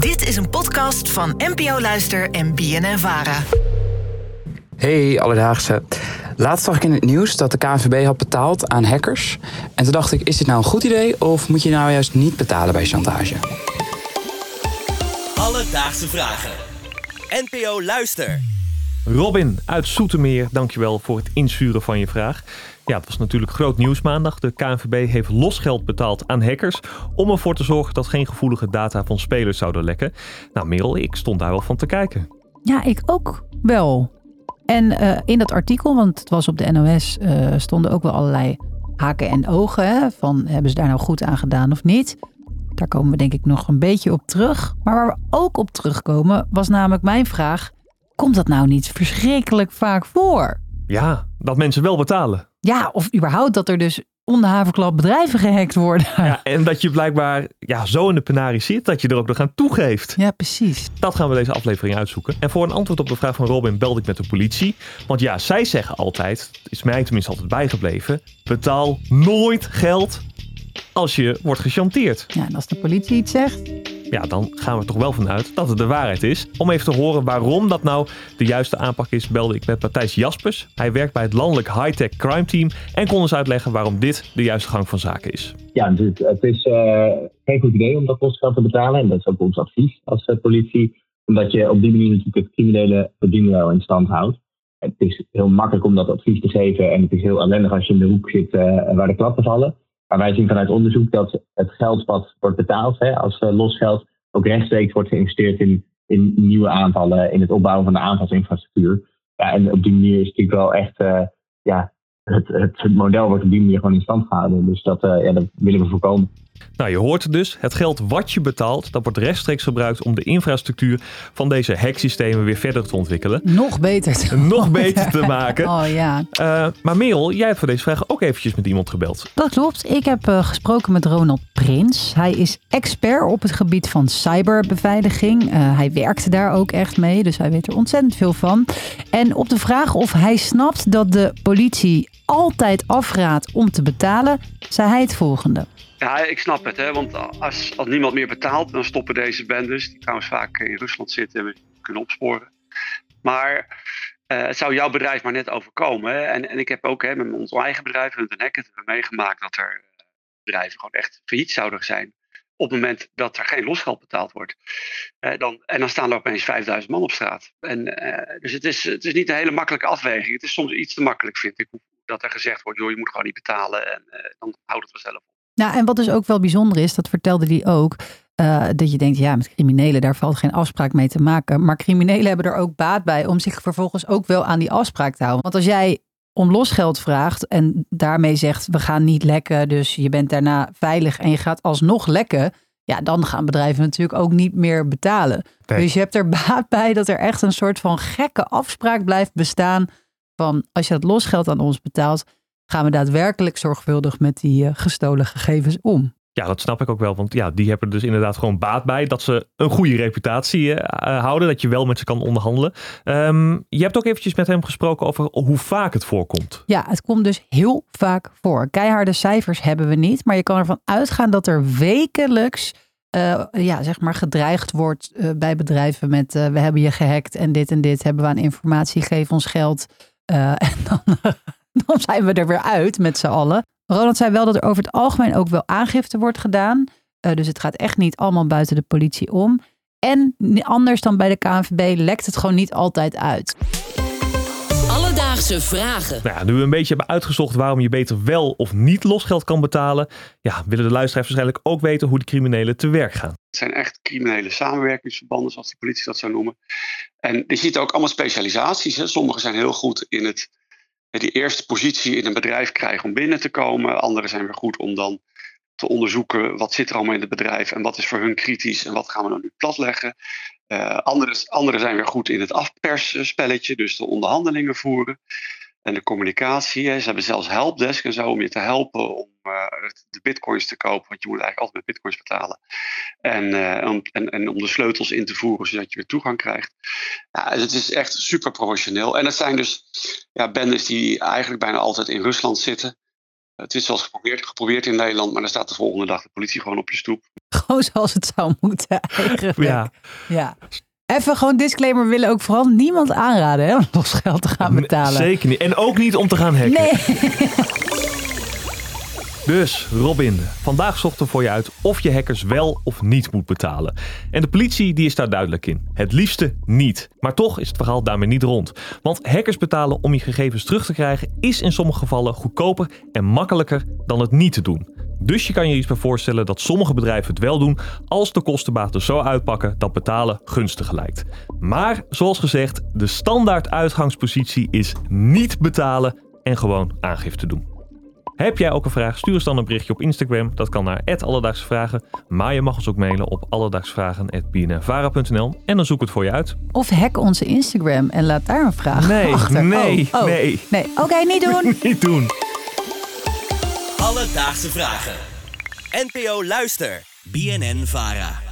Dit is een podcast van NPO Luister en BNN Vara. Hey, alledaagse. Laatst zag ik in het nieuws dat de KNVB had betaald aan hackers. En toen dacht ik, is dit nou een goed idee of moet je nou juist niet betalen bij chantage? Alledaagse vragen. NPO Luister. Robin uit Soetermeer, dankjewel voor het insturen van je vraag. Ja, het was natuurlijk groot nieuws maandag. De KNVB heeft losgeld betaald aan hackers om ervoor te zorgen dat geen gevoelige data van spelers zouden lekken. Nou, Merel, ik stond daar wel van te kijken. Ja, ik ook wel. En eh, in dat artikel, want het was op de NOS, eh, stonden ook wel allerlei haken en ogen. Van hebben ze daar nou goed aan gedaan of niet? Daar komen we denk ik nog een beetje op terug. Maar waar we ook op terugkomen, was namelijk mijn vraag: komt dat nou niet verschrikkelijk vaak voor? Ja, dat mensen wel betalen. Ja, of überhaupt dat er dus onder haverklap bedrijven gehackt worden. Ja, en dat je blijkbaar ja, zo in de penarie zit dat je er ook nog aan toegeeft. Ja, precies. Dat gaan we deze aflevering uitzoeken. En voor een antwoord op de vraag van Robin belde ik met de politie. Want ja, zij zeggen altijd, is mij tenminste altijd bijgebleven, betaal nooit geld als je wordt gechanteerd. Ja, en als de politie iets zegt, Ja, dan gaan we er toch wel vanuit dat het de waarheid is. Om even te horen waarom dat nou de juiste aanpak is, belde ik met Matthijs Jaspers. Hij werkt bij het landelijk high-tech crime team en kon ons uitleggen waarom dit de juiste gang van zaken is. Ja, het, het is eh, geen goed idee om dat losgeld te betalen. En dat is ook ons advies als eh, politie. Omdat je op die manier natuurlijk het criminele verdienmodel in stand houdt. Het is heel makkelijk om dat advies te geven. En het is heel ellendig als je in de hoek zit eh, waar de klappen vallen. Maar wij zien vanuit onderzoek dat het geld wat wordt betaald hè, als eh, losgeld ook rechtstreeks wordt geïnvesteerd in, in nieuwe aanvallen, in het opbouwen van de aanvalsinfrastructuur. Ja, en op die manier is het natuurlijk wel echt, eh, ja, het, het, het model wordt op die manier gewoon in stand gehouden. Dus dat, eh, ja, dat willen we voorkomen. Nou, je hoort dus, het geld wat je betaalt, dat wordt rechtstreeks gebruikt om de infrastructuur van deze hacksystemen weer verder te ontwikkelen. nog beter. te Nog beter te maken. Oh ja. Eh, maar Merel, jij hebt voor deze vraag ook eventjes met iemand gebeld. Dat klopt. Ik heb eh, gesproken met Ronald Prins. Hij is expert op het gebied van cyberbeveiliging. Eh, hij werkte daar ook echt mee, dus hij weet er ontzettend veel van. En op de vraag of hij snapt dat de politie altijd afraadt om te betalen, zei hij het volgende. Ja, ik snap het, hè? want als, als niemand meer betaalt, dan stoppen deze bendes, die trouwens vaak in Rusland zitten en we kunnen opsporen. Maar eh, het zou jouw bedrijf maar net overkomen. Hè? En, en ik heb ook hè, met ons eigen bedrijf, Hunt hebben we meegemaakt dat er bedrijven gewoon echt failliet zouden zijn. Op het moment dat er geen losgeld betaald wordt. Eh, dan, en dan staan er opeens 5000 man op straat. En, eh, dus het is, het is niet een hele makkelijke afweging. Het is soms iets te makkelijk, vind ik. Dat er gezegd wordt, joh, je moet gewoon niet betalen. En eh, dan houdt het vanzelf op. Nou, en wat dus ook wel bijzonder is, dat vertelde hij ook. eh, dat je denkt, ja, met criminelen, daar valt geen afspraak mee te maken. Maar criminelen hebben er ook baat bij om zich vervolgens ook wel aan die afspraak te houden. Want als jij om losgeld vraagt en daarmee zegt, we gaan niet lekken, dus je bent daarna veilig en je gaat alsnog lekken. Ja, dan gaan bedrijven natuurlijk ook niet meer betalen. Nee. Dus je hebt er baat bij dat er echt een soort van gekke afspraak blijft bestaan. Van als je dat losgeld aan ons betaalt, gaan we daadwerkelijk zorgvuldig met die eh, gestolen gegevens om. Ja, dat snap ik ook wel. Want ja, die hebben er dus inderdaad gewoon baat bij dat ze een goede reputatie eh, eh, houden. Dat je wel met ze kan onderhandelen. Ehm, je hebt ook eventjes met hem gesproken over hoe vaak het voorkomt. Ja, het komt dus heel vaak voor. Keiharde cijfers hebben we niet, maar je kan ervan uitgaan dat er wekelijks ja, zeg maar gedreigd wordt bij bedrijven met we hebben je gehackt en dit en dit hebben we aan informatie, geef ons geld. Eh, en dan, dan zijn we er weer uit met z'n allen. Ronald zei wel dat er over het algemeen ook wel aangifte wordt gedaan. Eh, dus het gaat echt niet allemaal buiten de politie om. En anders dan bij de KNVB lekt het gewoon niet altijd uit. Alledaagse vragen. Nou ja, nu we een beetje hebben uitgezocht waarom je beter wel of niet losgeld kan betalen. Ja, willen de luisteraars waarschijnlijk ook weten hoe de criminelen te werk gaan. Het zijn echt criminele samenwerkingsverbanden, zoals de politie dat zou noemen. En je ziet ook allemaal specialisaties. Hè. Sommigen zijn heel goed in het, die eerste positie in een bedrijf krijgen om binnen te komen. Anderen zijn weer goed om dan te onderzoeken wat zit er allemaal in het bedrijf en wat is voor hun kritisch en wat gaan we dan nu platleggen. Eh anderen, anderen zijn weer goed in het afpersspelletje, dus de onderhandelingen voeren en de communicatie. Ze hebben zelfs helpdesk en zo om je te helpen om eh, de bitcoins te kopen, want je moet eigenlijk altijd met bitcoins betalen. En, eh, om, en, en om de sleutels in te voeren zodat je weer toegang krijgt. Ja, het is echt super professioneel. En het zijn dus ja, bendes die eigenlijk bijna altijd in Rusland zitten. Het is wel eens geprobeerd, geprobeerd in Nederland, maar dan staat de volgende dag de politie gewoon op je stoep. Gewoon zoals het zou moeten eigenlijk. Ja. ja. Even gewoon disclaimer, we willen ook vooral niemand aanraden hè, om losgeld te gaan betalen. Zeker niet. En ook niet om te gaan hacken. Nee. Dus, Robin, vandaag zochten we voor je uit of je hackers wel of niet moet betalen. En de politie die is daar duidelijk in. Het liefste niet. Maar toch is het verhaal daarmee niet rond. Want hackers betalen om je gegevens terug te krijgen is in sommige gevallen goedkoper en makkelijker dan het niet te doen. Dus je kan je iets bij voorstellen dat sommige bedrijven het wel doen als de kostenbaten zo uitpakken dat betalen gunstiger lijkt. Maar zoals gezegd, de standaard uitgangspositie is niet betalen en gewoon aangifte doen. Heb jij ook een vraag? Stuur ons dan een berichtje op Instagram. Dat kan naar Alledaagse Vragen. Maar je mag ons ook mailen op alledaagsvragen.bnnvara.nl en dan zoek ik het voor je uit. Of hack onze Instagram en laat daar een vraag Nee, achter. nee, Oh, oh. nee. nee. Oké, niet doen. Niet doen. Alledaagse vragen. NPO Luister. BNN Vara.